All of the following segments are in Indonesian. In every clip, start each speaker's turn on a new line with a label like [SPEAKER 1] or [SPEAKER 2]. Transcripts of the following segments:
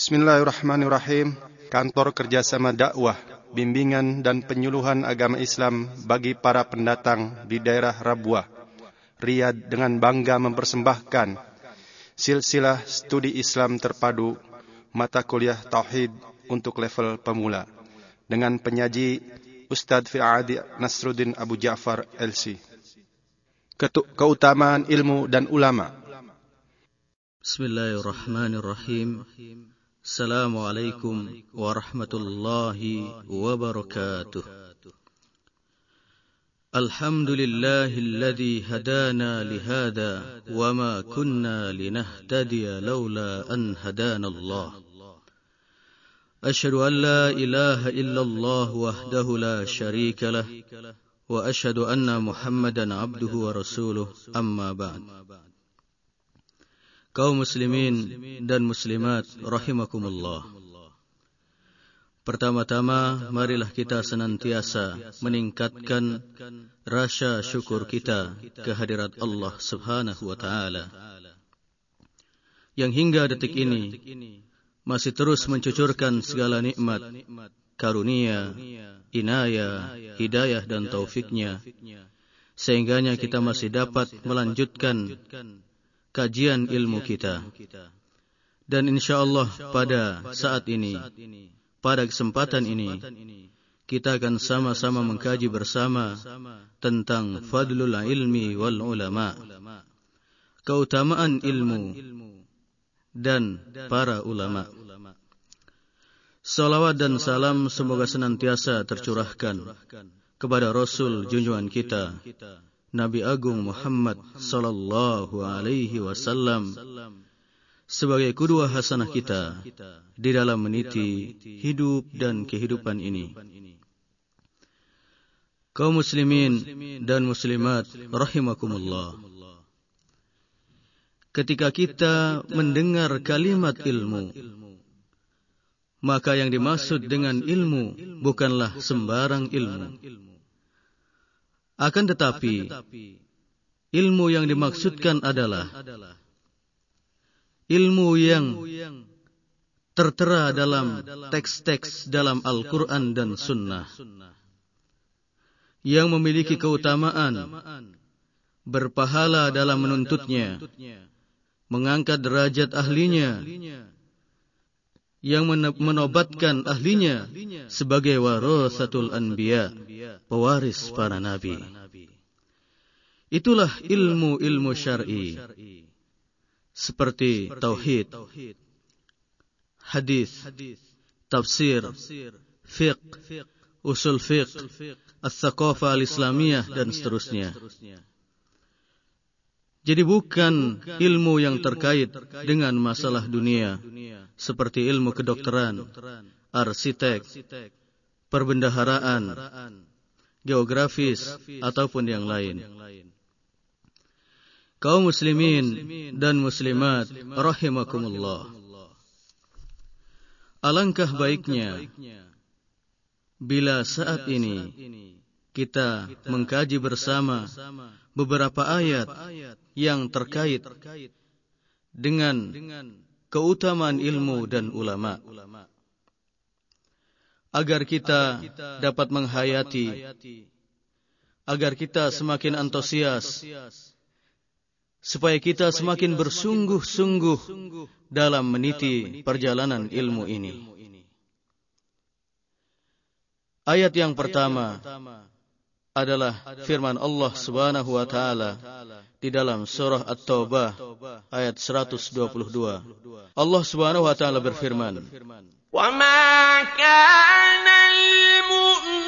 [SPEAKER 1] Bismillahirrahmanirrahim. Kantor Kerjasama Dakwah, Bimbingan dan Penyuluhan Agama Islam bagi para pendatang di daerah Rabuah, Riyadh dengan bangga mempersembahkan silsilah studi Islam terpadu mata kuliah Tauhid untuk level pemula dengan penyaji Ustadz Fi'adi Nasruddin Abu Ja'far LC. Keutamaan ilmu dan ulama.
[SPEAKER 2] Bismillahirrahmanirrahim. السلام عليكم ورحمة الله وبركاته. الحمد لله الذي هدانا لهذا وما كنا لنهتدي لولا أن هدانا الله. أشهد أن لا إله إلا الله وحده لا شريك له وأشهد أن محمدا عبده ورسوله أما بعد. Kaum muslimin dan muslimat rahimakumullah. Pertama-tama, marilah kita senantiasa meningkatkan rasa syukur kita kehadirat Allah Subhanahu wa taala. Yang hingga detik ini masih terus mencucurkan segala nikmat, karunia, inayah, hidayah dan taufiknya sehingganya kita masih dapat melanjutkan kajian ilmu kita. Dan insya Allah pada saat ini, pada kesempatan ini, kita akan sama-sama mengkaji bersama tentang fadlul ilmi wal ulama. Keutamaan ilmu dan para ulama. Salawat dan salam semoga senantiasa tercurahkan kepada Rasul junjungan kita, Nabi Agung Muhammad sallallahu alaihi wasallam sebagai kedua hasanah kita di dalam meniti hidup dan kehidupan ini. Kaum muslimin dan muslimat rahimakumullah. Ketika kita mendengar kalimat ilmu, maka yang dimaksud dengan ilmu bukanlah sembarang ilmu akan tetapi, ilmu yang dimaksudkan adalah ilmu yang tertera dalam teks-teks dalam Al-Quran dan Sunnah. Yang memiliki keutamaan berpahala dalam menuntutnya, mengangkat derajat ahlinya, yang menobatkan ahlinya sebagai warasatul anbiya, pewaris para nabi. Itulah ilmu-ilmu syar'i seperti tauhid, hadis, tafsir, fiqh, usul fiqh, as-saqafa al-islamiyah dan seterusnya. Jadi bukan ilmu yang terkait dengan masalah dunia seperti ilmu kedokteran, arsitek, perbendaharaan, geografis ataupun yang lain. Kaum muslimin dan muslimat rahimakumullah. Alangkah baiknya bila saat ini kita mengkaji bersama beberapa ayat yang terkait dengan keutamaan ilmu dan ulama. Agar kita dapat menghayati, agar kita semakin antusias, supaya kita semakin bersungguh-sungguh dalam meniti perjalanan ilmu ini. Ayat yang pertama adalah firman Allah Subhanahu wa taala di dalam surah At-Taubah ayat 122. Allah Subhanahu wa taala berfirman,
[SPEAKER 3] "Wa ma kana al-mu'minuna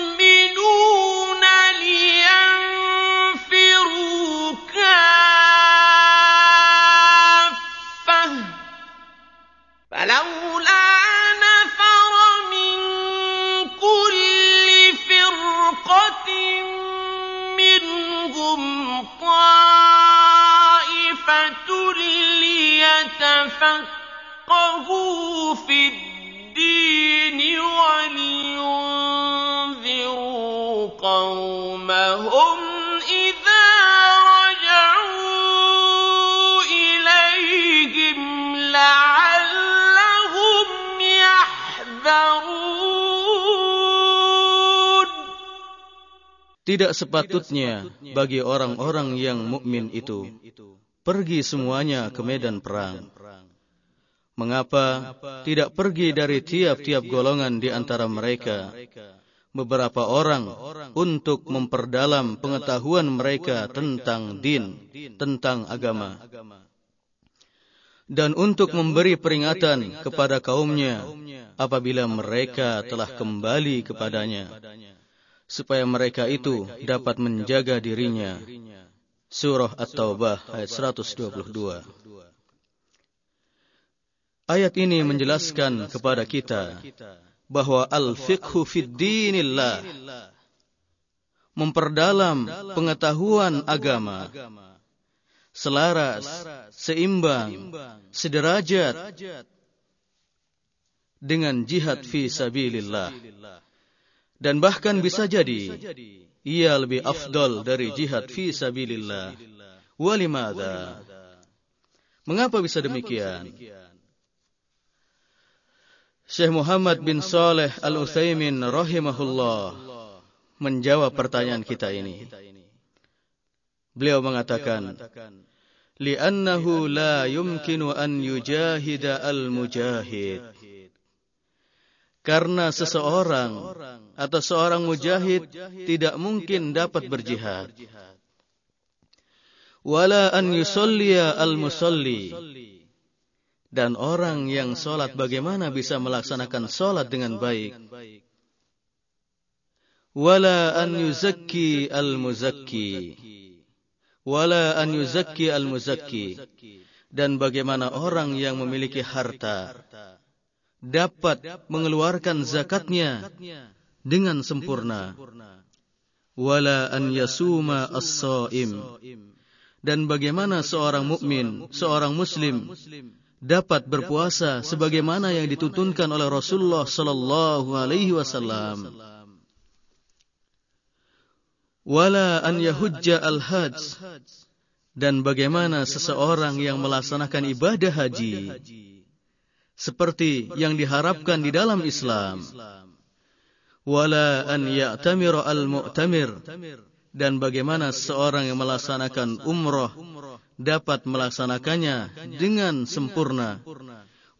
[SPEAKER 2] Tidak sepatutnya bagi orang-orang yang mukmin itu pergi semuanya ke medan perang. Mengapa tidak pergi dari tiap-tiap golongan di antara mereka beberapa orang untuk memperdalam pengetahuan mereka tentang din, tentang agama. Dan untuk memberi peringatan kepada kaumnya apabila mereka telah kembali kepadanya. Supaya mereka itu dapat menjaga dirinya. Surah At-Taubah ayat 122. Ayat ini menjelaskan kepada kita bahwa al-fiqhu fid dinillah memperdalam pengetahuan agama selaras, seimbang, sederajat dengan jihad fi sabilillah. Dan bahkan bisa jadi ia lebih afdal dari jihad fi sabilillah. Walimada? Mengapa bisa demikian? Syekh Muhammad bin Saleh Al-Utsaimin rahimahullah menjawab pertanyaan kita ini. Beliau mengatakan, "Li'annahu la yumkinu an yujahida al-mujahid." Karena seseorang atau seorang mujahid tidak mungkin dapat berjihad. Wala an yusalliya al-musalli dan orang yang sholat bagaimana bisa melaksanakan sholat dengan baik. Wala an yuzakki al-muzakki. Wala an yuzakki al-muzakki. Dan bagaimana orang yang memiliki harta dapat mengeluarkan zakatnya dengan sempurna. Wala an yasuma as-saim. Dan bagaimana seorang mukmin, seorang muslim dapat berpuasa sebagaimana yang dituntunkan oleh Rasulullah sallallahu alaihi wasallam. Wala an yahujja al-hajj dan bagaimana seseorang yang melaksanakan ibadah haji seperti yang diharapkan di dalam Islam. Wala an ya'tamira al-mu'tamir dan bagaimana seorang yang melaksanakan umrah dapat melaksanakannya dengan sempurna.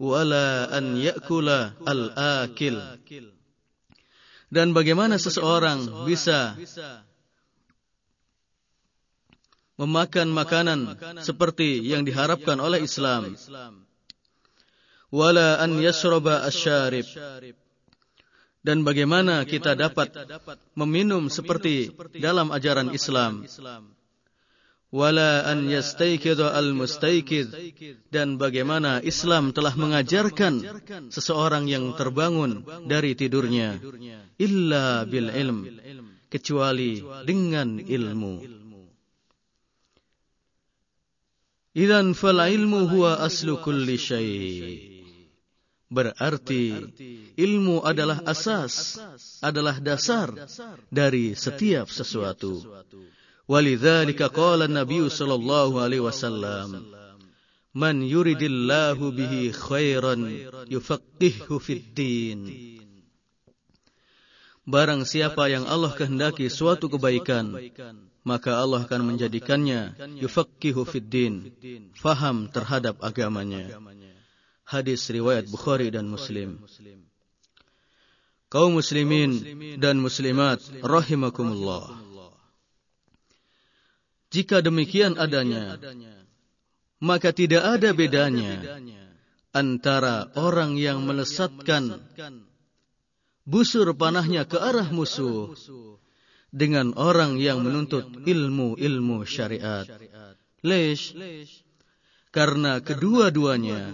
[SPEAKER 2] Wala an yakula al-akil. Dan bagaimana seseorang bisa memakan makanan seperti yang diharapkan oleh Islam? Wala an yashraba asyarib dan bagaimana kita dapat meminum seperti dalam ajaran Islam wala an al-mustaykid. Dan bagaimana Islam telah mengajarkan seseorang yang terbangun dari tidurnya illa bil ilm kecuali dengan ilmu. Idan fal ilmu huwa aslu kulli syai' Berarti ilmu adalah asas, adalah dasar dari setiap sesuatu. ولذلك قال النبي صلى الله عليه وسلم من يريد الله به خيرا يفقهه في الدين Barang siapa yang Allah kehendaki suatu kebaikan, maka Allah akan menjadikannya yufaqqihu fid din, faham terhadap agamanya. Hadis riwayat Bukhari dan Muslim. Kaum muslimin dan muslimat rahimakumullah. Jika demikian adanya, maka tidak ada bedanya antara orang yang melesatkan busur panahnya ke arah musuh dengan orang yang menuntut ilmu-ilmu syariat. Leish, karena kedua-duanya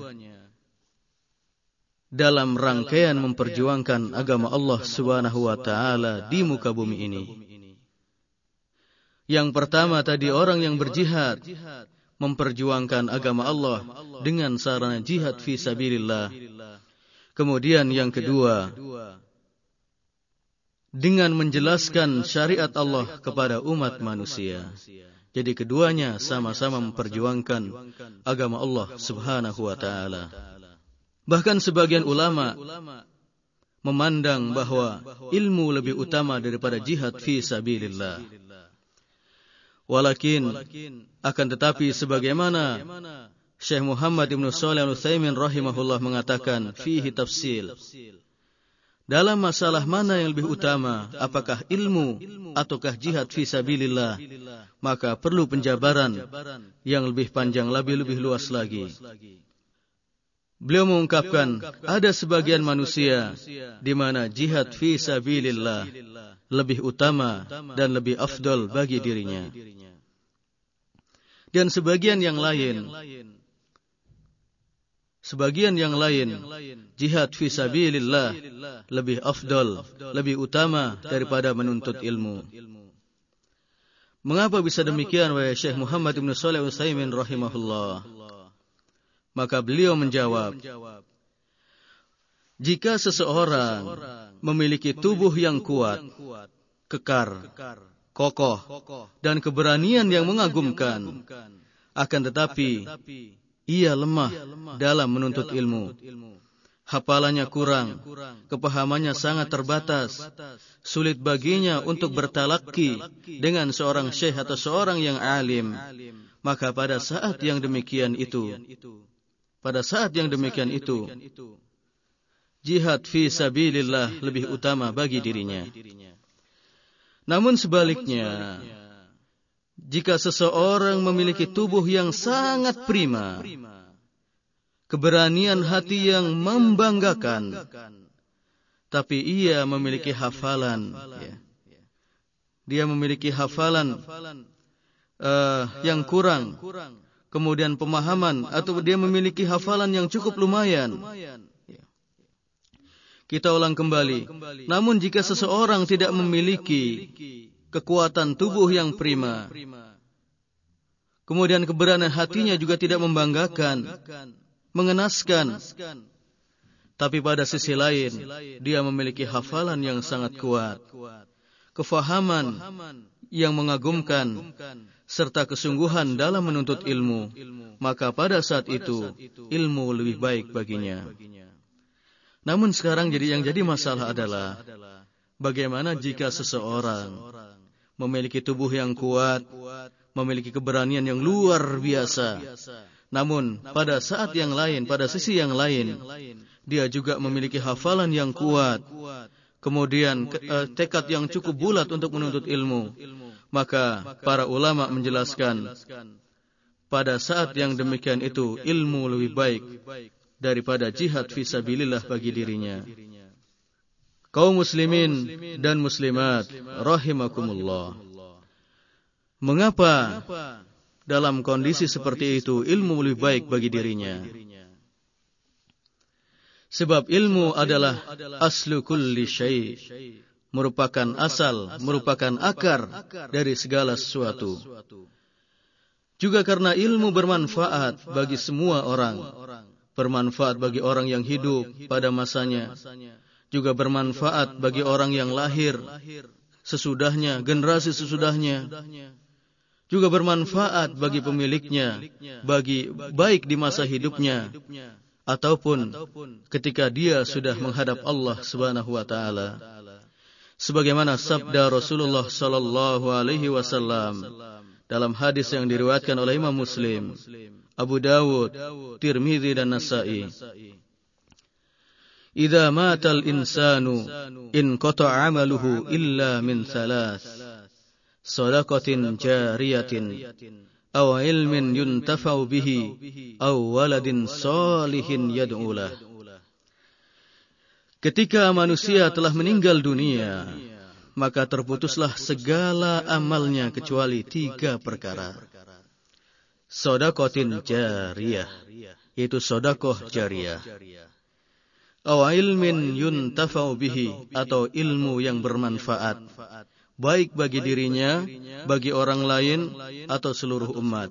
[SPEAKER 2] dalam rangkaian memperjuangkan agama Allah Subhanahu wa taala di muka bumi ini. Yang pertama tadi orang yang berjihad memperjuangkan agama Allah dengan sarana jihad fi sabilillah. Kemudian yang kedua dengan menjelaskan syariat Allah kepada umat manusia. Jadi keduanya sama-sama memperjuangkan agama Allah Subhanahu wa taala. Bahkan sebagian ulama memandang bahwa ilmu lebih utama daripada jihad fi sabilillah. Walakin akan tetapi sebagaimana Syekh Muhammad Ibn Salih Al-Utsaimin rahimahullah mengatakan fihi tafsil. Dalam masalah mana yang lebih utama, apakah ilmu ataukah jihad fi sabilillah, maka perlu penjabaran yang lebih panjang, lebih lebih luas lagi. Beliau mengungkapkan ada sebagian manusia di mana jihad fi sabilillah lebih utama dan lebih afdol bagi dirinya. Dan sebagian yang lain sebagian yang lain jihad fi sabilillah lebih afdol, lebih utama daripada menuntut ilmu. Mengapa bisa demikian wahai Syekh Muhammad bin Shalih Utsaimin rahimahullah? Maka beliau menjawab, jika seseorang memiliki tubuh yang kuat, kekar, kokoh, dan keberanian yang mengagumkan, akan tetapi ia lemah dalam menuntut ilmu. Hafalannya kurang, kepahamannya sangat terbatas, sulit baginya untuk bertalaki dengan seorang syekh atau seorang yang alim. Maka pada saat yang demikian itu, pada saat yang demikian itu, jihad fi sabilillah lebih utama bagi dirinya. Namun sebaliknya, jika seseorang memiliki tubuh yang sangat prima, keberanian hati yang membanggakan, tapi ia memiliki hafalan, ya. dia memiliki hafalan uh, yang kurang, kemudian pemahaman atau dia memiliki hafalan yang cukup lumayan. Kita ulang kembali. Namun jika seseorang tidak memiliki kekuatan tubuh yang prima, kemudian keberanian hatinya juga tidak membanggakan, mengenaskan, tapi pada sisi lain dia memiliki hafalan yang sangat kuat, kefahaman yang mengagumkan, serta kesungguhan dalam menuntut ilmu, maka pada saat itu ilmu lebih baik baginya. Namun sekarang jadi yang jadi masalah adalah bagaimana jika seseorang memiliki tubuh yang kuat, memiliki keberanian yang luar biasa. Namun pada saat yang lain, pada sisi yang lain, dia juga memiliki hafalan yang kuat, kemudian eh, tekad yang cukup bulat untuk menuntut ilmu. Maka para ulama menjelaskan pada saat yang demikian itu ilmu lebih baik daripada jihad fisabilillah bagi dirinya. Kaum muslimin dan muslimat rahimakumullah. Mengapa dalam kondisi seperti itu ilmu lebih baik bagi dirinya? Sebab ilmu adalah aslu kulli syai' merupakan asal, merupakan akar dari segala sesuatu. Juga karena ilmu bermanfaat bagi semua orang, bermanfaat bagi orang yang hidup pada masanya, juga bermanfaat bagi orang yang lahir sesudahnya, generasi sesudahnya, juga bermanfaat bagi pemiliknya, bagi baik di masa hidupnya, ataupun ketika dia sudah menghadap Allah Subhanahu wa taala. Sebagaimana sabda Rasulullah sallallahu alaihi wasallam dalam hadis yang diriwayatkan oleh Imam Muslim, Abu Dawud, Tirmizi dan Nasa'i. Idza mata al-insanu in qata'a 'amaluhu illa min thalath. Sadaqatin jariyatin aw ilmin yuntafa'u bihi aw waladin salihin yad'u lahu. Ketika manusia telah meninggal dunia, maka terputuslah segala amalnya kecuali tiga perkara. Sodakotin jariyah, yaitu sodakoh jariyah. Aw ilmin yuntafau bihi, atau ilmu yang bermanfaat. Baik bagi dirinya, bagi orang lain, atau seluruh umat.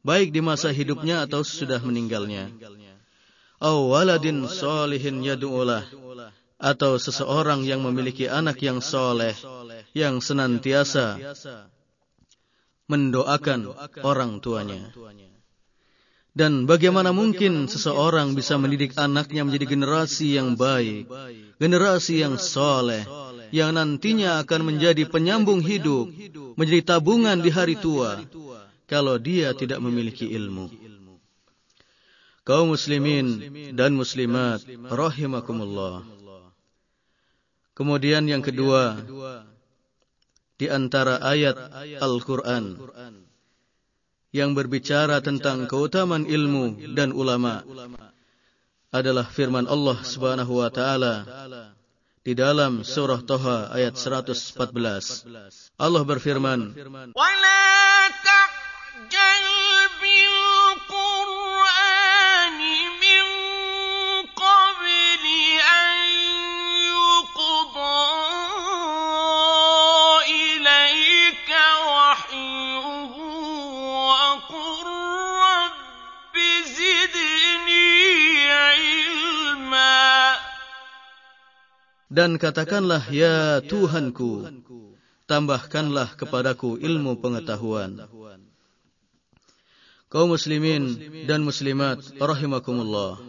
[SPEAKER 2] Baik di masa hidupnya atau sudah meninggalnya. Aw waladin solihin yadu'ulah atau seseorang yang memiliki anak yang soleh, yang senantiasa mendoakan orang tuanya. Dan bagaimana mungkin seseorang bisa mendidik anaknya menjadi generasi yang baik, generasi yang soleh, yang nantinya akan menjadi penyambung hidup, menjadi tabungan di hari tua, kalau dia tidak memiliki ilmu. Kaum muslimin dan muslimat, rahimakumullah. Kemudian yang kedua, di antara ayat Al-Quran yang berbicara tentang keutamaan ilmu dan ulama adalah firman Allah Subhanahu wa taala di dalam surah Thaha ayat 114. Allah berfirman, Dan katakanlah, Ya Tuhanku, tambahkanlah kepadaku ilmu pengetahuan. Kaum muslimin dan muslimat, rahimakumullah.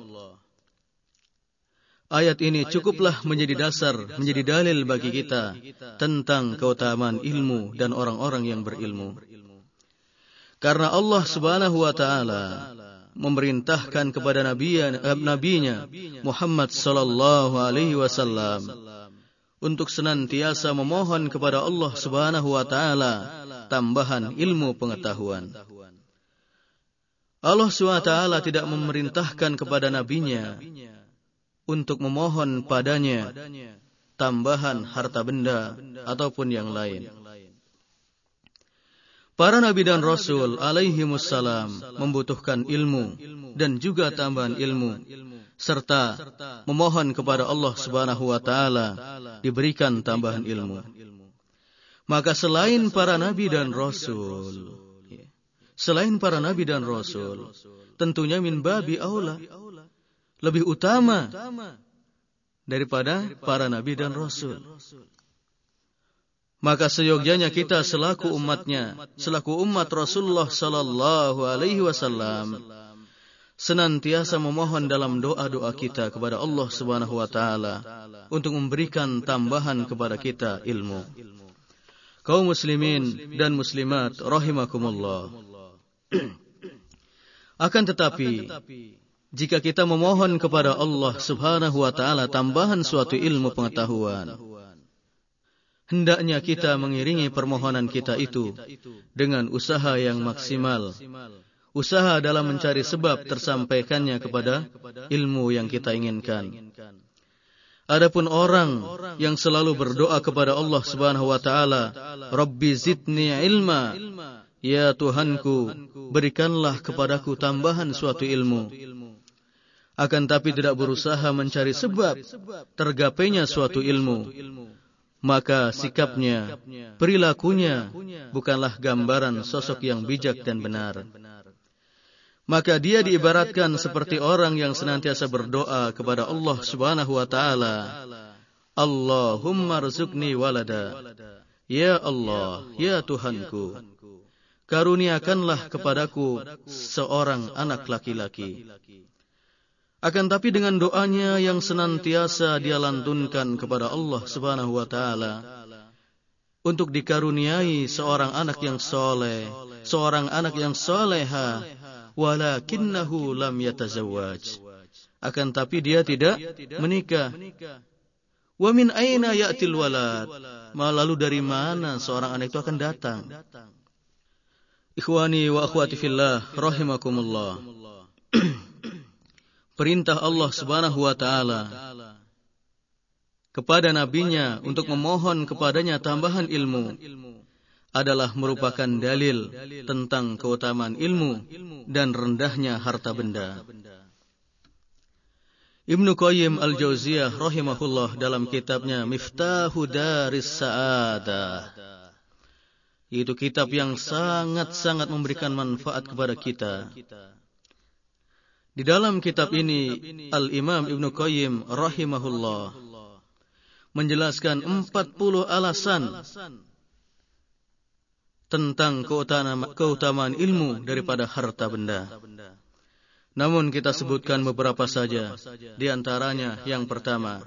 [SPEAKER 2] Ayat ini cukuplah menjadi dasar, menjadi dalil bagi kita tentang keutamaan ilmu dan orang-orang yang berilmu. Karena Allah Subhanahu wa taala memerintahkan kepada nabinya, eh, nabinya Muhammad sallallahu alaihi wasallam untuk senantiasa memohon kepada Allah Subhanahu wa taala tambahan ilmu pengetahuan. Allah SWT tidak memerintahkan kepada nabinya untuk memohon padanya tambahan harta benda ataupun yang lain. Para nabi dan rasul alaihi wassalam membutuhkan ilmu dan juga tambahan ilmu serta memohon kepada Allah Subhanahu wa taala diberikan tambahan ilmu. Maka selain para nabi dan rasul, selain para nabi dan rasul, tentunya min babi aula lebih utama daripada para nabi dan rasul. Maka seyogyanya kita selaku umatnya, selaku umat Rasulullah sallallahu alaihi wasallam senantiasa memohon dalam doa-doa kita kepada Allah Subhanahu wa taala untuk memberikan tambahan kepada kita ilmu. Kaum muslimin dan muslimat rahimakumullah. Akan tetapi jika kita memohon kepada Allah Subhanahu wa taala tambahan suatu ilmu pengetahuan, hendaknya kita mengiringi permohonan kita itu dengan usaha yang maksimal. Usaha dalam mencari sebab tersampaikannya kepada ilmu yang kita inginkan. Adapun orang yang selalu berdoa kepada Allah Subhanahu wa taala, "Rabbi zidni ilma." Ya Tuhanku, berikanlah kepadaku tambahan suatu ilmu. Akan tapi tidak berusaha mencari sebab tergapainya suatu ilmu maka sikapnya, perilakunya bukanlah gambaran sosok yang bijak dan benar. Maka dia diibaratkan seperti orang yang senantiasa berdoa kepada Allah Subhanahu wa taala, Allahumma rizukni walada. Ya Allah, ya Tuhanku, karuniakanlah kepadaku seorang anak laki-laki. Akan tapi dengan doanya yang senantiasa dia lantunkan kepada Allah Subhanahu wa taala untuk dikaruniai seorang anak yang soleh, seorang anak yang soleha, walakinnahu lam yatazawwaj. Akan tapi dia tidak menikah. Wa min aina ya'til walad? Lalu dari mana seorang anak itu akan datang? Ikhwani wa akhwati fillah rahimakumullah. perintah Allah Subhanahu wa taala kepada nabinya untuk memohon kepadanya tambahan ilmu adalah merupakan dalil tentang keutamaan ilmu dan rendahnya harta benda. Ibnu Qayyim Al-Jauziyah rahimahullah dalam kitabnya Miftahu Daris Sa'adah itu kitab yang sangat-sangat memberikan manfaat kepada kita di dalam kitab ini Al-Imam Ibn Qayyim rahimahullah menjelaskan 40 alasan tentang keutamaan, ilmu daripada harta benda. Namun kita sebutkan beberapa saja. Di antaranya yang pertama.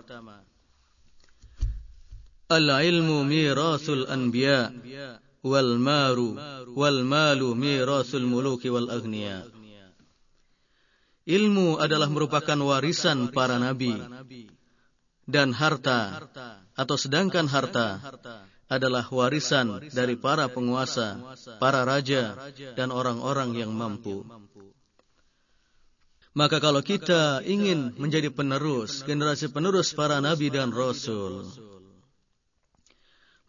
[SPEAKER 2] Al-ilmu mirasul anbiya wal maru wal malu mirasul muluki wal agniya. Ilmu adalah merupakan warisan para nabi dan harta atau sedangkan harta adalah warisan dari para penguasa, para raja dan orang-orang yang mampu. Maka kalau kita ingin menjadi penerus, generasi penerus para nabi dan rasul,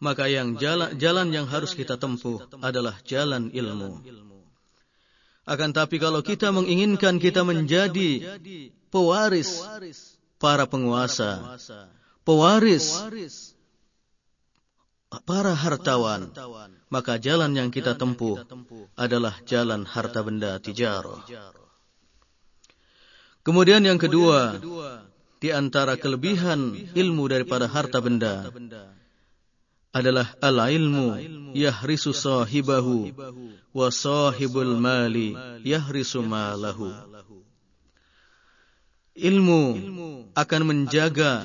[SPEAKER 2] maka yang jalan, jalan yang harus kita tempuh adalah jalan ilmu. Akan tapi kalau kita menginginkan kita menjadi pewaris para penguasa, pewaris para hartawan, maka jalan yang kita tempuh adalah jalan harta benda tijarah. Kemudian yang kedua, di antara kelebihan ilmu daripada harta benda adalah al-ilmu yahrisu sahibahu wa sahibul mali yahrisu malahu. Ilmu akan menjaga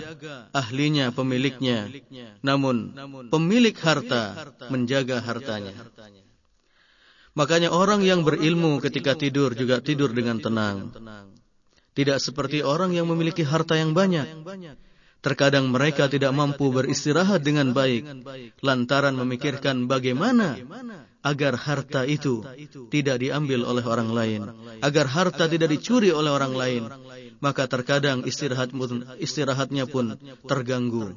[SPEAKER 2] ahlinya, pemiliknya. Namun, pemilik harta menjaga hartanya. Makanya orang yang berilmu ketika tidur juga tidur dengan tenang. Tidak seperti orang yang memiliki harta yang banyak. Terkadang mereka tidak mampu beristirahat dengan baik. lantaran memikirkan bagaimana agar harta itu tidak diambil oleh orang lain, agar harta tidak dicuri oleh orang lain. Maka terkadang istirahat pun, istirahatnya pun terganggu.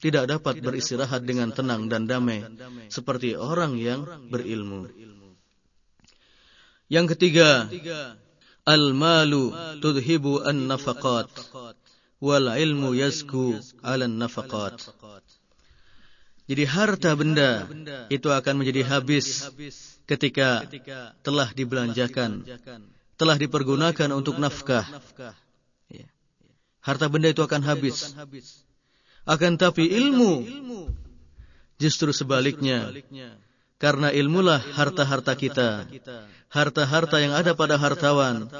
[SPEAKER 2] Tidak dapat beristirahat dengan tenang dan damai seperti orang yang berilmu. Yang ketiga, Al-malu tudhibu an-nafaqat wal ilmu yazku 'ala an-nafaqat. Jadi harta benda itu akan menjadi habis ketika telah dibelanjakan, telah dipergunakan untuk nafkah. Ya. Harta benda itu akan habis. Akan tapi ilmu justru sebaliknya karena ilmulah harta-harta kita. Harta-harta yang ada pada hartawan.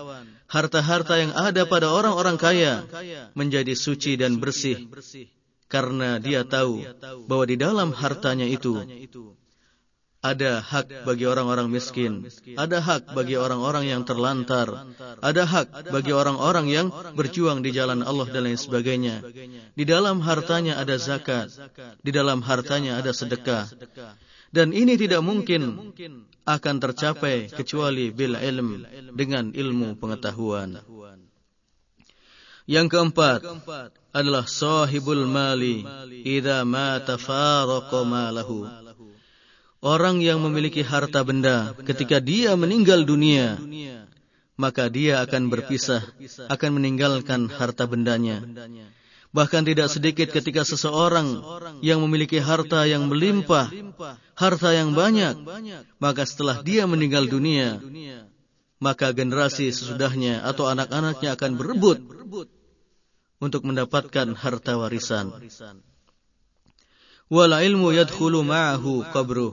[SPEAKER 2] Harta-harta yang ada pada orang-orang kaya. Menjadi suci dan bersih. Karena dia tahu bahwa di dalam hartanya itu ada hak bagi orang-orang miskin, ada hak bagi orang-orang yang terlantar, ada hak bagi orang-orang yang berjuang di jalan Allah dan lain sebagainya. Di dalam hartanya ada zakat, di dalam hartanya ada sedekah. Dan ini tidak mungkin akan tercapai kecuali bil ilm dengan ilmu pengetahuan. Yang keempat adalah sahibul mali idza mata faraqa malahu. Orang yang memiliki harta benda ketika dia meninggal dunia maka dia akan berpisah akan meninggalkan harta bendanya Bahkan tidak sedikit ketika seseorang yang memiliki harta yang melimpah, harta yang banyak, maka setelah dia meninggal dunia, maka generasi sesudahnya atau anak-anaknya akan berebut untuk mendapatkan harta warisan. Wala ilmu yadkhulu ma'ahu qabru.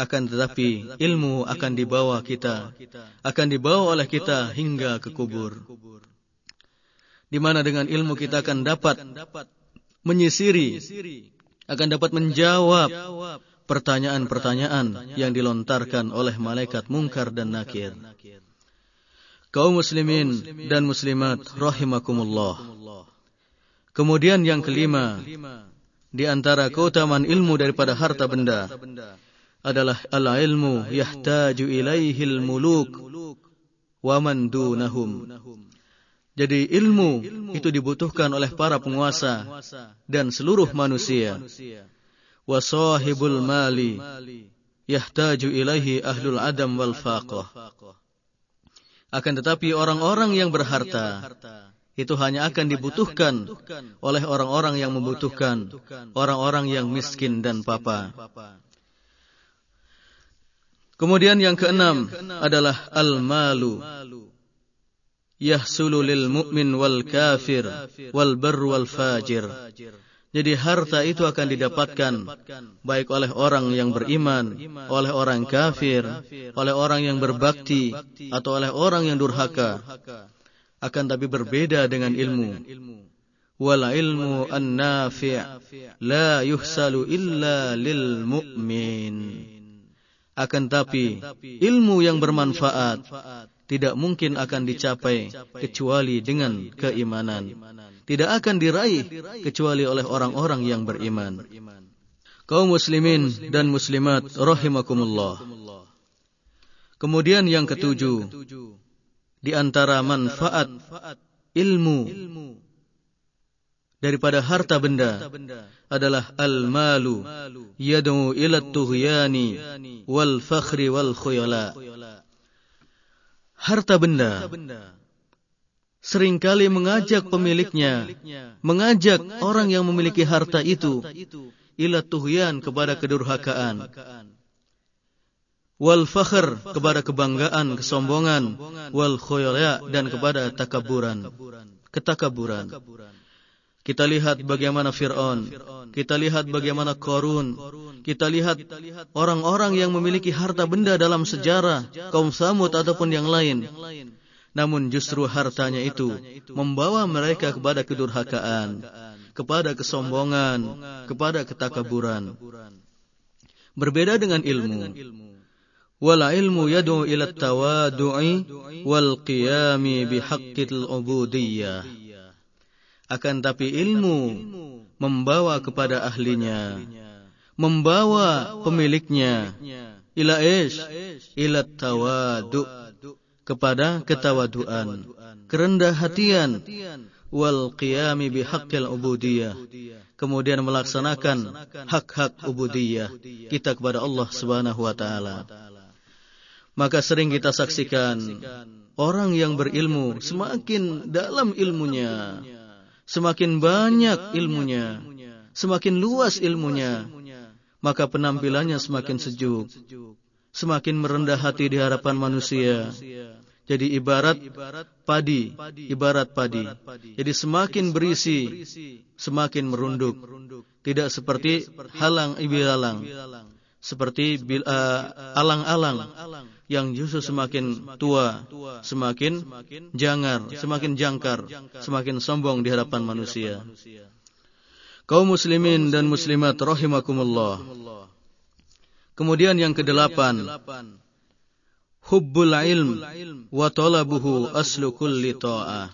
[SPEAKER 2] Akan tetapi ilmu akan dibawa kita, akan dibawa oleh kita hingga ke kubur di mana dengan ilmu kita akan dapat menyisiri, akan dapat menjawab pertanyaan-pertanyaan yang dilontarkan oleh malaikat mungkar dan nakir. Kaum muslimin dan muslimat rahimakumullah. Kemudian yang kelima, di antara keutamaan ilmu daripada harta benda adalah al-ilmu yahtaju ilaihil muluk wa man dunahum. Jadi ilmu itu dibutuhkan oleh para penguasa dan seluruh manusia. Wasahibul mali yahtaju ilaihi ahlul adam wal faqah. Akan tetapi orang-orang yang berharta itu hanya akan dibutuhkan oleh orang-orang yang membutuhkan, orang-orang yang miskin dan papa. Kemudian yang keenam adalah al-malu yahsulu lil mu'min wal kafir wal bar wal fajir. Jadi harta itu akan didapatkan baik oleh orang yang beriman, oleh orang kafir, oleh orang yang berbakti atau oleh orang yang durhaka. akan tapi berbeda dengan ilmu. Wal ilmu an-nafi' la yuhsalu illa lil mu'min. Akan tapi ilmu yang bermanfaat tidak mungkin akan dicapai kecuali dengan keimanan. Tidak akan diraih kecuali oleh orang-orang yang beriman. Kaum muslimin dan muslimat rahimakumullah. Kemudian yang ketujuh, di antara manfaat ilmu daripada harta benda adalah al-malu yad'u ila tughyani wal fakhri wal khuyala. Harta benda. Seringkali mengajak pemiliknya, mengajak orang yang memiliki harta itu ila tughyan kepada kedurhakaan. wal fakhr kepada kebanggaan, kesombongan, wal khoya dan kepada takaburan, ketakaburan. Kita lihat bagaimana Fir'aun, kita lihat bagaimana Korun, kita lihat orang-orang yang memiliki harta benda dalam sejarah, kaum Samud ataupun yang lain. Namun justru hartanya itu membawa mereka kepada kedurhakaan, kepada kesombongan, kepada ketakaburan. Berbeda dengan ilmu. wal ilmu yad'u ila tawadu'i wal qiyami bihaqqil ubudiyyah akan tapi ilmu membawa kepada ahlinya. membawa pemiliknya. ila ish. Ila tawadu. kepada ketawaduan. kerendah hatian. wal qiyami bihaqqil ubudiyyah kemudian melaksanakan hak-hak ubudiyah kita kepada Allah Subhanahu wa taala. Maka sering kita saksikan orang yang berilmu semakin dalam ilmunya, semakin banyak ilmunya, semakin luas ilmunya, maka penampilannya semakin sejuk, semakin merendah hati di hadapan manusia. Jadi ibarat padi, ibarat padi. Jadi semakin berisi, semakin merunduk. Tidak seperti halang ibilalang. Seperti uh, alang-alang yang justru semakin tua, semakin jangar, semakin jangkar, semakin sombong di hadapan manusia. Kaum muslimin dan muslimat rahimakumullah. Kemudian yang kedelapan, hubbul ilm wa talabuhu aslu kulli ta'ah.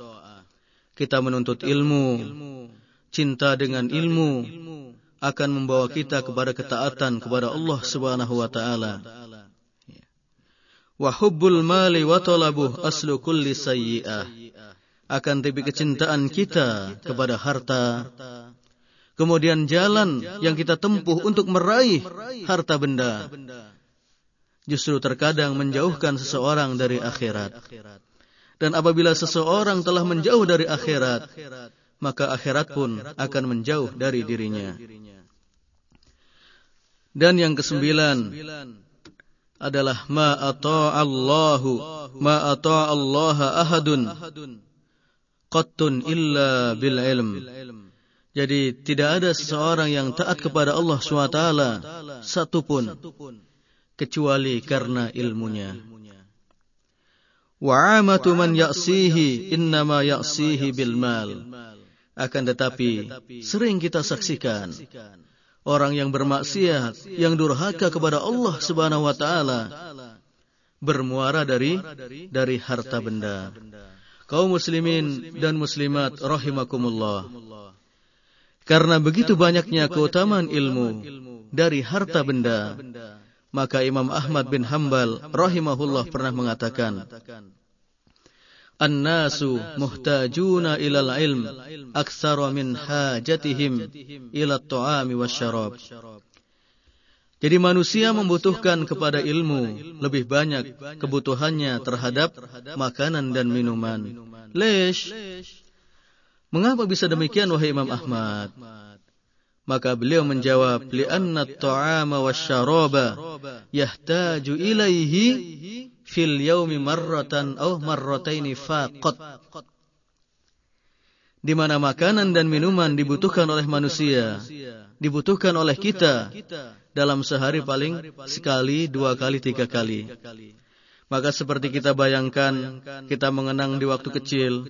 [SPEAKER 2] Kita menuntut ilmu, cinta dengan ilmu akan membawa kita kepada ketaatan kepada Allah Subhanahu wa taala wa hubbul mali wa talabuh aslu kulli sayyi'ah. Akan tapi kecintaan kita kepada harta. Kemudian jalan yang kita tempuh untuk meraih harta benda. Justru terkadang menjauhkan seseorang dari akhirat. Dan apabila seseorang telah menjauh dari akhirat maka akhirat pun akan menjauh dari dirinya. Dan yang kesembilan adalah ma Allahu ma Allah ahadun qattun illa bil ilm. Jadi tidak ada seseorang yang taat kepada Allah SWT satupun kecuali karena ilmunya. Wa amatu man ya'sihi innama ya'sihi bil mal. Akan tetapi sering kita saksikan orang yang bermaksiat, yang durhaka kepada Allah Subhanahu wa taala bermuara dari dari harta benda. Kaum muslimin dan muslimat rahimakumullah. Karena begitu banyaknya keutamaan ilmu dari harta benda, maka Imam Ahmad bin Hambal rahimahullah pernah mengatakan, An-nasu muhtajuna ilal ilm aktsara min hajatihim ila at-ta'ami wasyarab. Jadi manusia membutuhkan kepada ilmu lebih banyak kebutuhannya terhadap makanan dan minuman. Lesh. Mengapa bisa demikian wahai Imam Ahmad? Maka beliau menjawab, "Li'anna at-ta'ama wasyaraba yahtaju ilaihi fil yaumi marratan aw marrataini faqat di mana makanan dan minuman dibutuhkan oleh manusia dibutuhkan oleh kita dalam sehari paling sekali dua kali tiga kali Maka seperti kita bayangkan, kita mengenang di waktu kecil,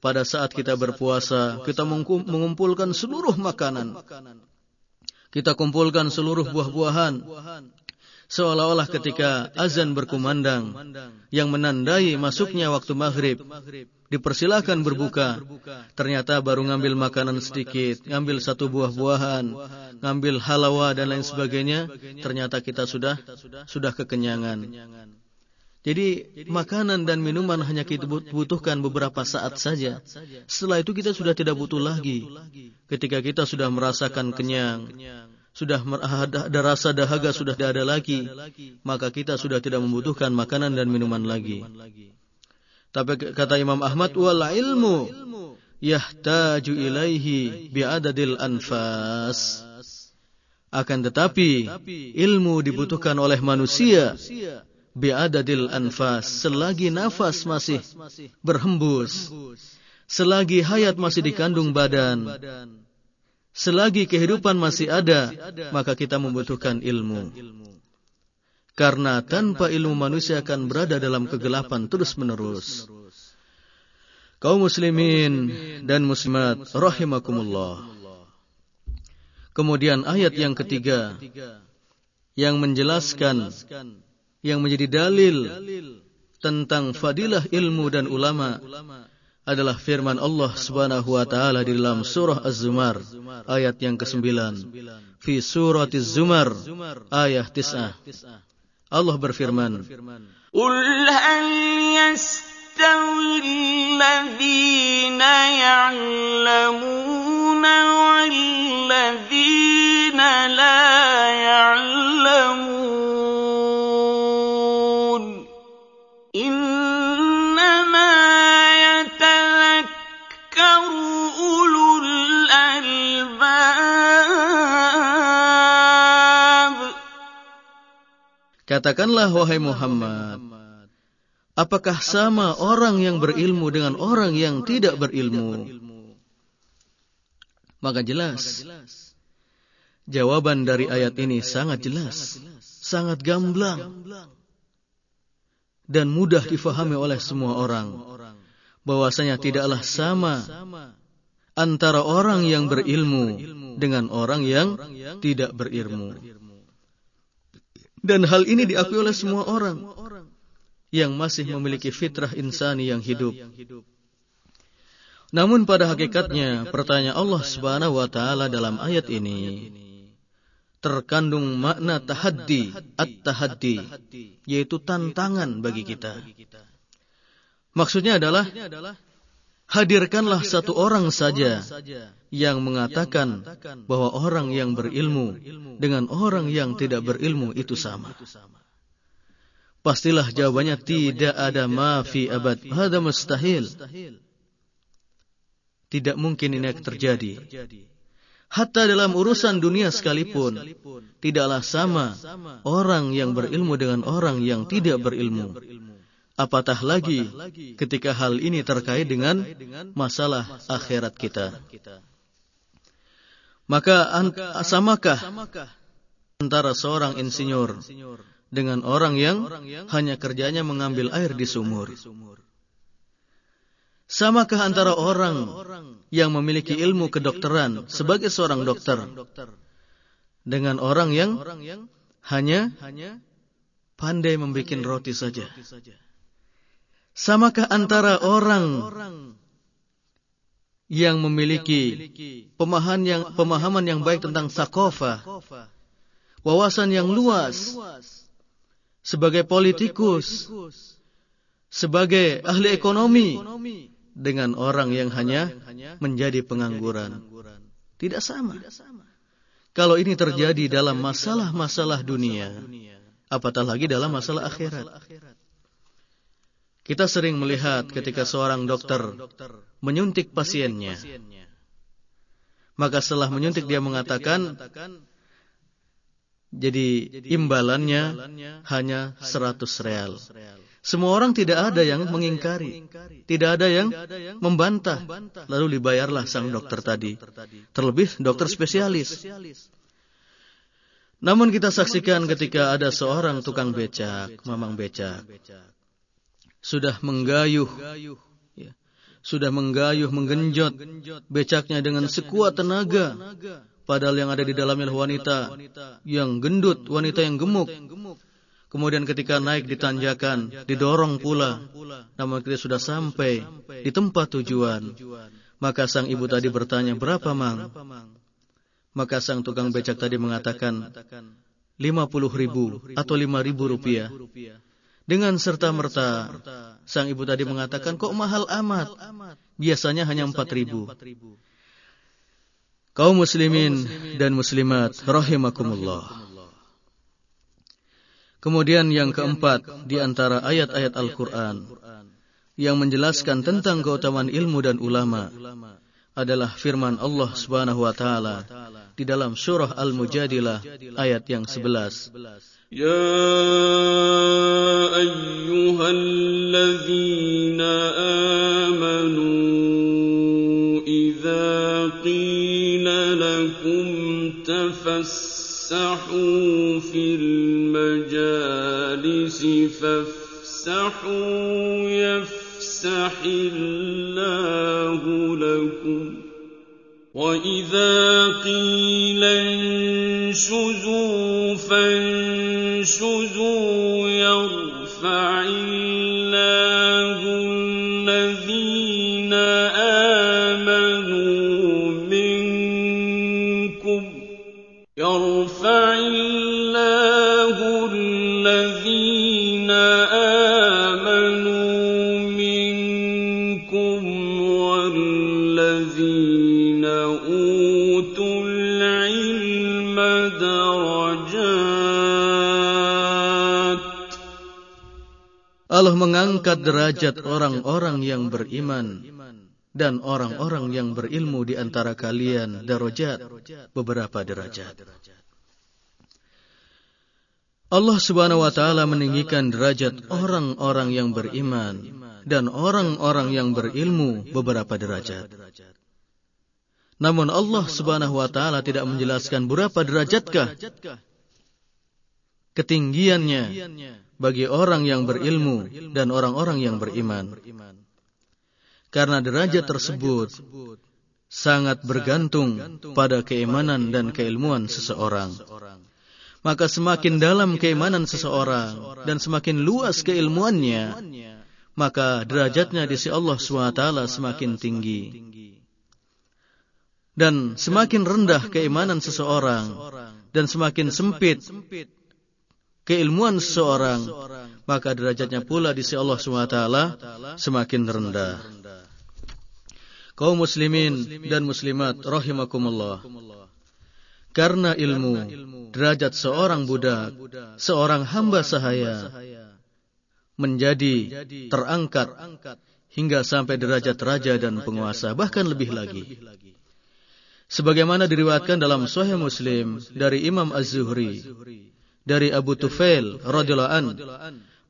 [SPEAKER 2] pada saat kita berpuasa, kita mengumpulkan seluruh makanan. Kita kumpulkan seluruh buah-buahan. Seolah-olah ketika azan berkumandang, yang menandai masuknya waktu maghrib, dipersilahkan berbuka. Ternyata baru ngambil makanan sedikit, ngambil satu buah-buahan, ngambil halawa dan lain sebagainya. Ternyata kita sudah sudah kekenyangan. Jadi makanan dan minuman hanya kita butuhkan beberapa saat saja. Setelah itu kita sudah tidak butuh lagi. Ketika kita sudah merasakan kenyang, sudah ada rasa dahaga sudah tidak ada lagi, maka kita sudah tidak membutuhkan makanan dan minuman lagi. Tapi kata Imam Ahmad wal ilmu yahtaju ilaihi bi'adadil anfas. Akan tetapi ilmu dibutuhkan oleh manusia bi'adadil anfas selagi nafas masih berhembus selagi hayat masih dikandung badan selagi kehidupan masih ada maka kita membutuhkan ilmu karena tanpa ilmu manusia akan berada dalam kegelapan terus-menerus. Kaum muslimin dan muslimat rahimakumullah. Kemudian ayat yang ketiga yang menjelaskan yang menjadi dalil tentang fadilah ilmu dan ulama adalah firman Allah Subhanahu wa taala di dalam surah Az-Zumar ayat yang ke-9. Fi surati Az-Zumar ayat 9. Allah berfirman,
[SPEAKER 3] "Qul hal yastawi alladhina ya'lamuna
[SPEAKER 2] Katakanlah wahai Muhammad, apakah sama orang yang berilmu dengan orang yang tidak berilmu? Maka jelas, jawaban dari ayat ini sangat jelas, sangat gamblang, dan mudah difahami oleh semua orang. Bahwasanya tidaklah sama antara orang yang berilmu dengan orang yang tidak berilmu. Dan hal ini diakui oleh semua orang yang masih memiliki fitrah insani yang hidup. Namun pada hakikatnya pertanyaan Allah Subhanahu wa taala dalam ayat ini terkandung makna tahaddi, at-tahaddi, yaitu tantangan bagi kita. Maksudnya adalah hadirkanlah satu orang saja yang mengatakan bahwa orang yang berilmu dengan orang yang tidak berilmu itu sama. Pastilah jawabannya tidak ada mafi abad. Hada mustahil. Tidak mungkin ini terjadi. Hatta dalam urusan dunia sekalipun, tidaklah sama orang yang berilmu dengan orang yang tidak berilmu. Apatah lagi ketika hal ini terkait dengan masalah akhirat kita. Maka samakah antara seorang insinyur dengan orang yang hanya kerjanya mengambil air di sumur? Samakah antara orang yang memiliki ilmu kedokteran sebagai seorang dokter dengan orang yang hanya pandai membuat roti saja? Samakah antara orang yang memiliki pemahaman yang pemahaman yang baik tentang sakofa, wawasan yang luas, sebagai politikus, sebagai ahli ekonomi, dengan orang yang hanya menjadi pengangguran. Tidak sama. Kalau ini terjadi dalam masalah-masalah dunia, apatah lagi dalam masalah akhirat. Kita sering melihat ketika seorang dokter menyuntik pasiennya. Maka setelah menyuntik dia mengatakan, jadi imbalannya hanya 100 real. Semua orang tidak ada yang mengingkari, tidak ada yang membantah. Lalu dibayarlah sang dokter tadi. Terlebih dokter spesialis. Namun kita saksikan ketika ada seorang tukang becak, mamang becak, sudah menggayuh, ya, sudah menggayuh, menggenjot becaknya dengan sekuat tenaga, padahal yang ada di dalamnya wanita yang gendut, wanita yang gemuk. Kemudian ketika naik ditanjakan, didorong pula, namun kita sudah sampai di tempat tujuan. Maka sang ibu tadi bertanya, berapa mang? Maka sang tukang becak tadi mengatakan, lima puluh ribu atau lima ribu rupiah. Dengan serta-merta, sang ibu tadi mengatakan, kok mahal amat? Biasanya hanya empat ribu. Kaum muslimin dan muslimat, rahimakumullah. Kemudian yang keempat, di antara ayat-ayat Al-Quran, yang menjelaskan tentang keutamaan ilmu dan ulama, adalah firman Allah Subhanahu wa taala di dalam surah Al-Mujadilah ayat yang 11.
[SPEAKER 3] يا أيها الذين آمنوا إذا قيل لكم تفسحوا في المجالس فافسحوا يفسح الله لكم وإذا قيل انشزوا
[SPEAKER 2] mengangkat derajat orang-orang yang beriman dan orang-orang yang berilmu di antara kalian darajat beberapa derajat. Allah Subhanahu wa taala meninggikan derajat orang-orang yang beriman dan orang-orang yang berilmu beberapa derajat. Namun Allah Subhanahu wa taala tidak menjelaskan berapa derajatkah ketinggiannya bagi orang yang berilmu dan orang-orang yang beriman. Karena derajat tersebut sangat bergantung pada keimanan dan keilmuan seseorang. Maka semakin dalam keimanan seseorang dan semakin luas keilmuannya, maka derajatnya di sisi Allah SWT semakin tinggi. Dan semakin rendah keimanan seseorang dan semakin sempit keilmuan seseorang, maka derajatnya pula di sisi Allah SWT semakin rendah. Kaum muslimin dan muslimat rahimakumullah. Karena ilmu, derajat seorang budak, seorang hamba sahaya menjadi terangkat hingga sampai derajat raja dan penguasa, bahkan lebih lagi. Sebagaimana diriwayatkan dalam Sahih Muslim dari Imam Az-Zuhri dari Abu Tufail radhiyallahu an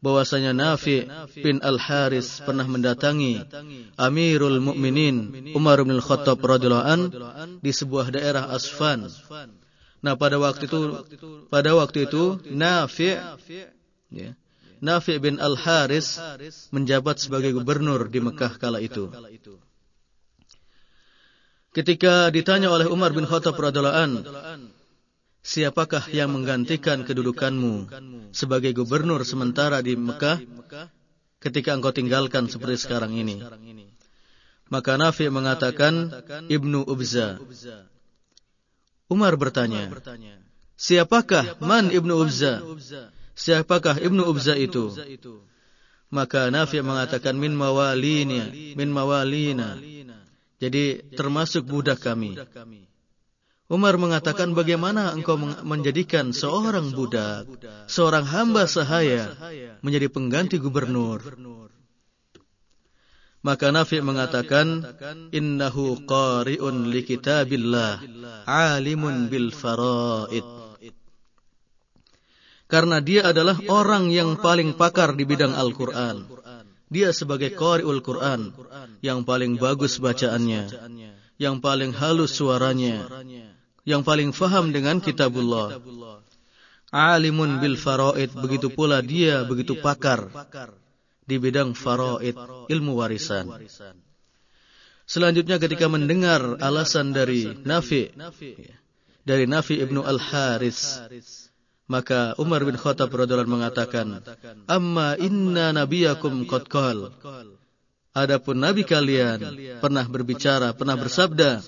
[SPEAKER 2] bahwasanya Nafi bin Al-Haris pernah mendatangi Amirul Mukminin Umar bin Al-Khattab radhiyallahu an di sebuah daerah Asfan. Nah, pada waktu itu pada waktu itu Nafi ya, Nafi bin Al-Haris menjabat sebagai gubernur di Mekah kala itu. Ketika ditanya oleh Umar bin Khattab radhiyallahu an, siapakah yang menggantikan kedudukanmu sebagai gubernur sementara di Mekah ketika engkau tinggalkan seperti sekarang ini? Maka Nafi mengatakan Ibnu Ubza. Umar bertanya, siapakah man Ibnu Ubza? Siapakah Ibnu Ubza itu? Maka Nafi mengatakan min mawalina, min mawalina. Jadi termasuk budak kami. Umar mengatakan bagaimana engkau menjadikan seorang budak, seorang hamba sahaya menjadi pengganti gubernur. Maka Nafi mengatakan innahu qari'un li kitabillah alimun bil faraid. Karena dia adalah orang yang paling pakar di bidang Al-Qur'an. Dia sebagai qari'ul Qur'an yang paling bagus bacaannya, yang paling halus suaranya, yang paling faham dengan kitabullah. alimun bil faraid begitu pula dia begitu pakar di bidang faraid ilmu warisan. selanjutnya ketika mendengar alasan dari Nafi dari Nafi ibnu al Haris maka Umar bin Khattab radhiyallahu mengatakan amma inna nabiyakum qad adapun nabi kalian pernah berbicara pernah bersabda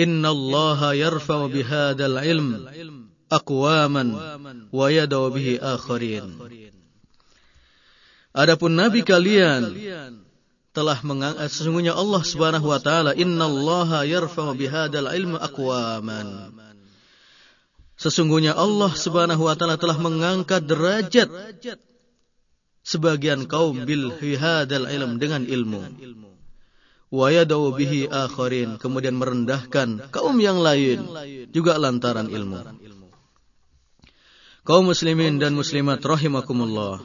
[SPEAKER 2] Inna Allah yarfa'u bihadal ilm aqwaman wa yadau bihi akharin. Adapun nabi kalian telah mengangkat sesungguhnya Allah Subhanahu wa taala innallaha yarfa'u bihadzal ilmi aqwaman. Sesungguhnya Allah Subhanahu wa taala telah mengangkat derajat sebagian kaum bil hadzal ilm dengan ilmu. Wa yadau bihi akharin kemudian merendahkan kaum yang lain juga lantaran ilmu kaum muslimin dan muslimat rahimakumullah.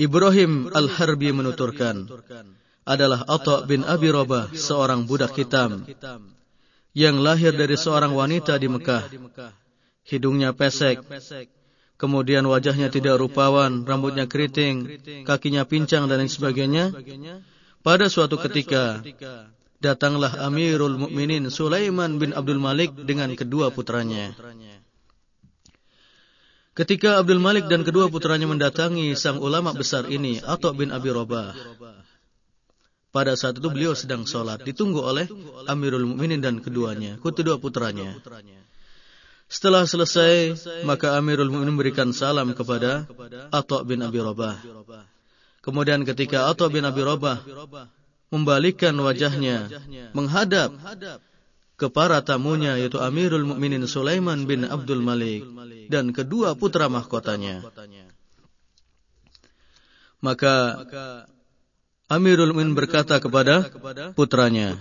[SPEAKER 2] Ibrahim Al-Harbi menuturkan, adalah Atta bin Abi Rabah, seorang budak hitam, yang lahir dari seorang wanita di Mekah. Hidungnya pesek, kemudian wajahnya tidak rupawan, rambutnya keriting, kakinya pincang dan lain sebagainya. Pada suatu ketika, datanglah Amirul Mukminin Sulaiman bin Abdul Malik dengan kedua putranya. Ketika Abdul Malik dan kedua putranya mendatangi sang ulama besar ini, Atta bin Abi Robah. Pada saat itu beliau sedang sholat, ditunggu oleh Amirul Mukminin dan keduanya, kedua putranya. Setelah selesai, maka Amirul Mukminin memberikan salam kepada Atta bin Abi Robah. Kemudian ketika Atta bin Abi Robah membalikkan wajahnya, menghadap ke para tamunya yaitu Amirul Mukminin Sulaiman bin Abdul Malik dan kedua putra mahkotanya. Maka Amirul Mukminin berkata kepada putranya,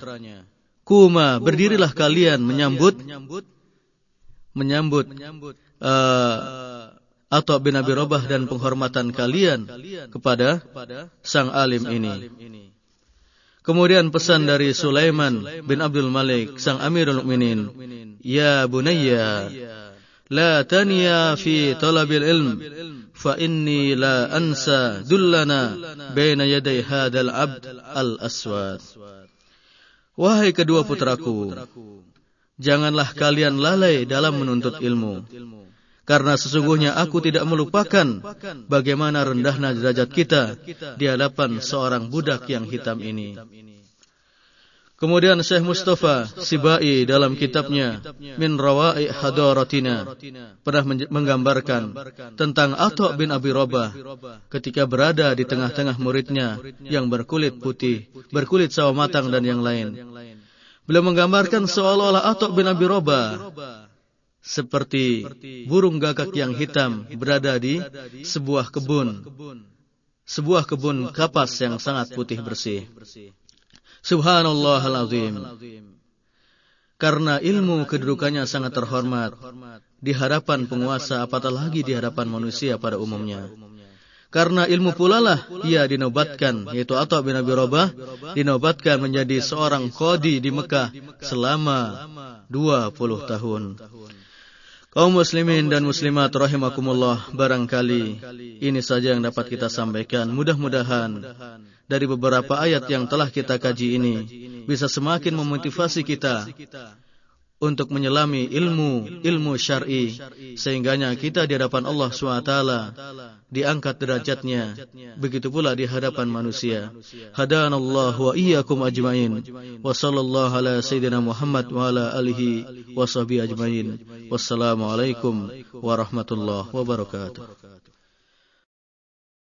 [SPEAKER 2] "Kuma, berdirilah kalian menyambut menyambut uh, atau bin Abi Robah dan penghormatan kalian kepada sang alim ini." Kemudian pesan dari Sulaiman bin Abdul Malik, sang Amirul Mukminin, "Ya bunayya, la taniya fi talabil ilm, fa inni la ansa dullana baina yaday hadal abd al-aswad." Wahai kedua putraku, janganlah kalian lalai dalam menuntut ilmu. Karena sesungguhnya aku tidak melupakan bagaimana rendahnya derajat kita di hadapan seorang budak yang hitam ini. Kemudian Syekh Mustafa Sibai dalam kitabnya Min Rawa'i Hadaratina pernah menggambarkan tentang Atta bin Abi Rabah ketika berada di tengah-tengah muridnya yang berkulit putih, berkulit sawo matang dan yang lain. Beliau menggambarkan seolah-olah Atta bin Abi Rabah seperti burung gagak yang hitam berada di sebuah kebun. Sebuah kebun kapas yang sangat putih bersih. Subhanallah al-azim. Karena ilmu kedudukannya sangat terhormat di hadapan penguasa apatah lagi di hadapan manusia pada umumnya. Karena ilmu pula lah ia dinobatkan, yaitu Atta bin Abi Rabah, dinobatkan menjadi seorang kodi di Mekah selama 20 tahun. Kaum muslimin dan muslimat rahimakumullah barangkali ini saja yang dapat kita sampaikan. Mudah-mudahan dari beberapa ayat yang telah kita kaji ini bisa semakin memotivasi kita untuk menyelami ilmu ilmu syar'i sehingganya kita di hadapan Allah SWT diangkat derajatnya. Begitu pula di hadapan manusia. Hadanallah wa iyyakum ajmain. Wa sallallahu ala sayyidina Muhammad wa ala alihi wa sahbihi ajmain. Wassalamu alaikum warahmatullahi wabarakatuh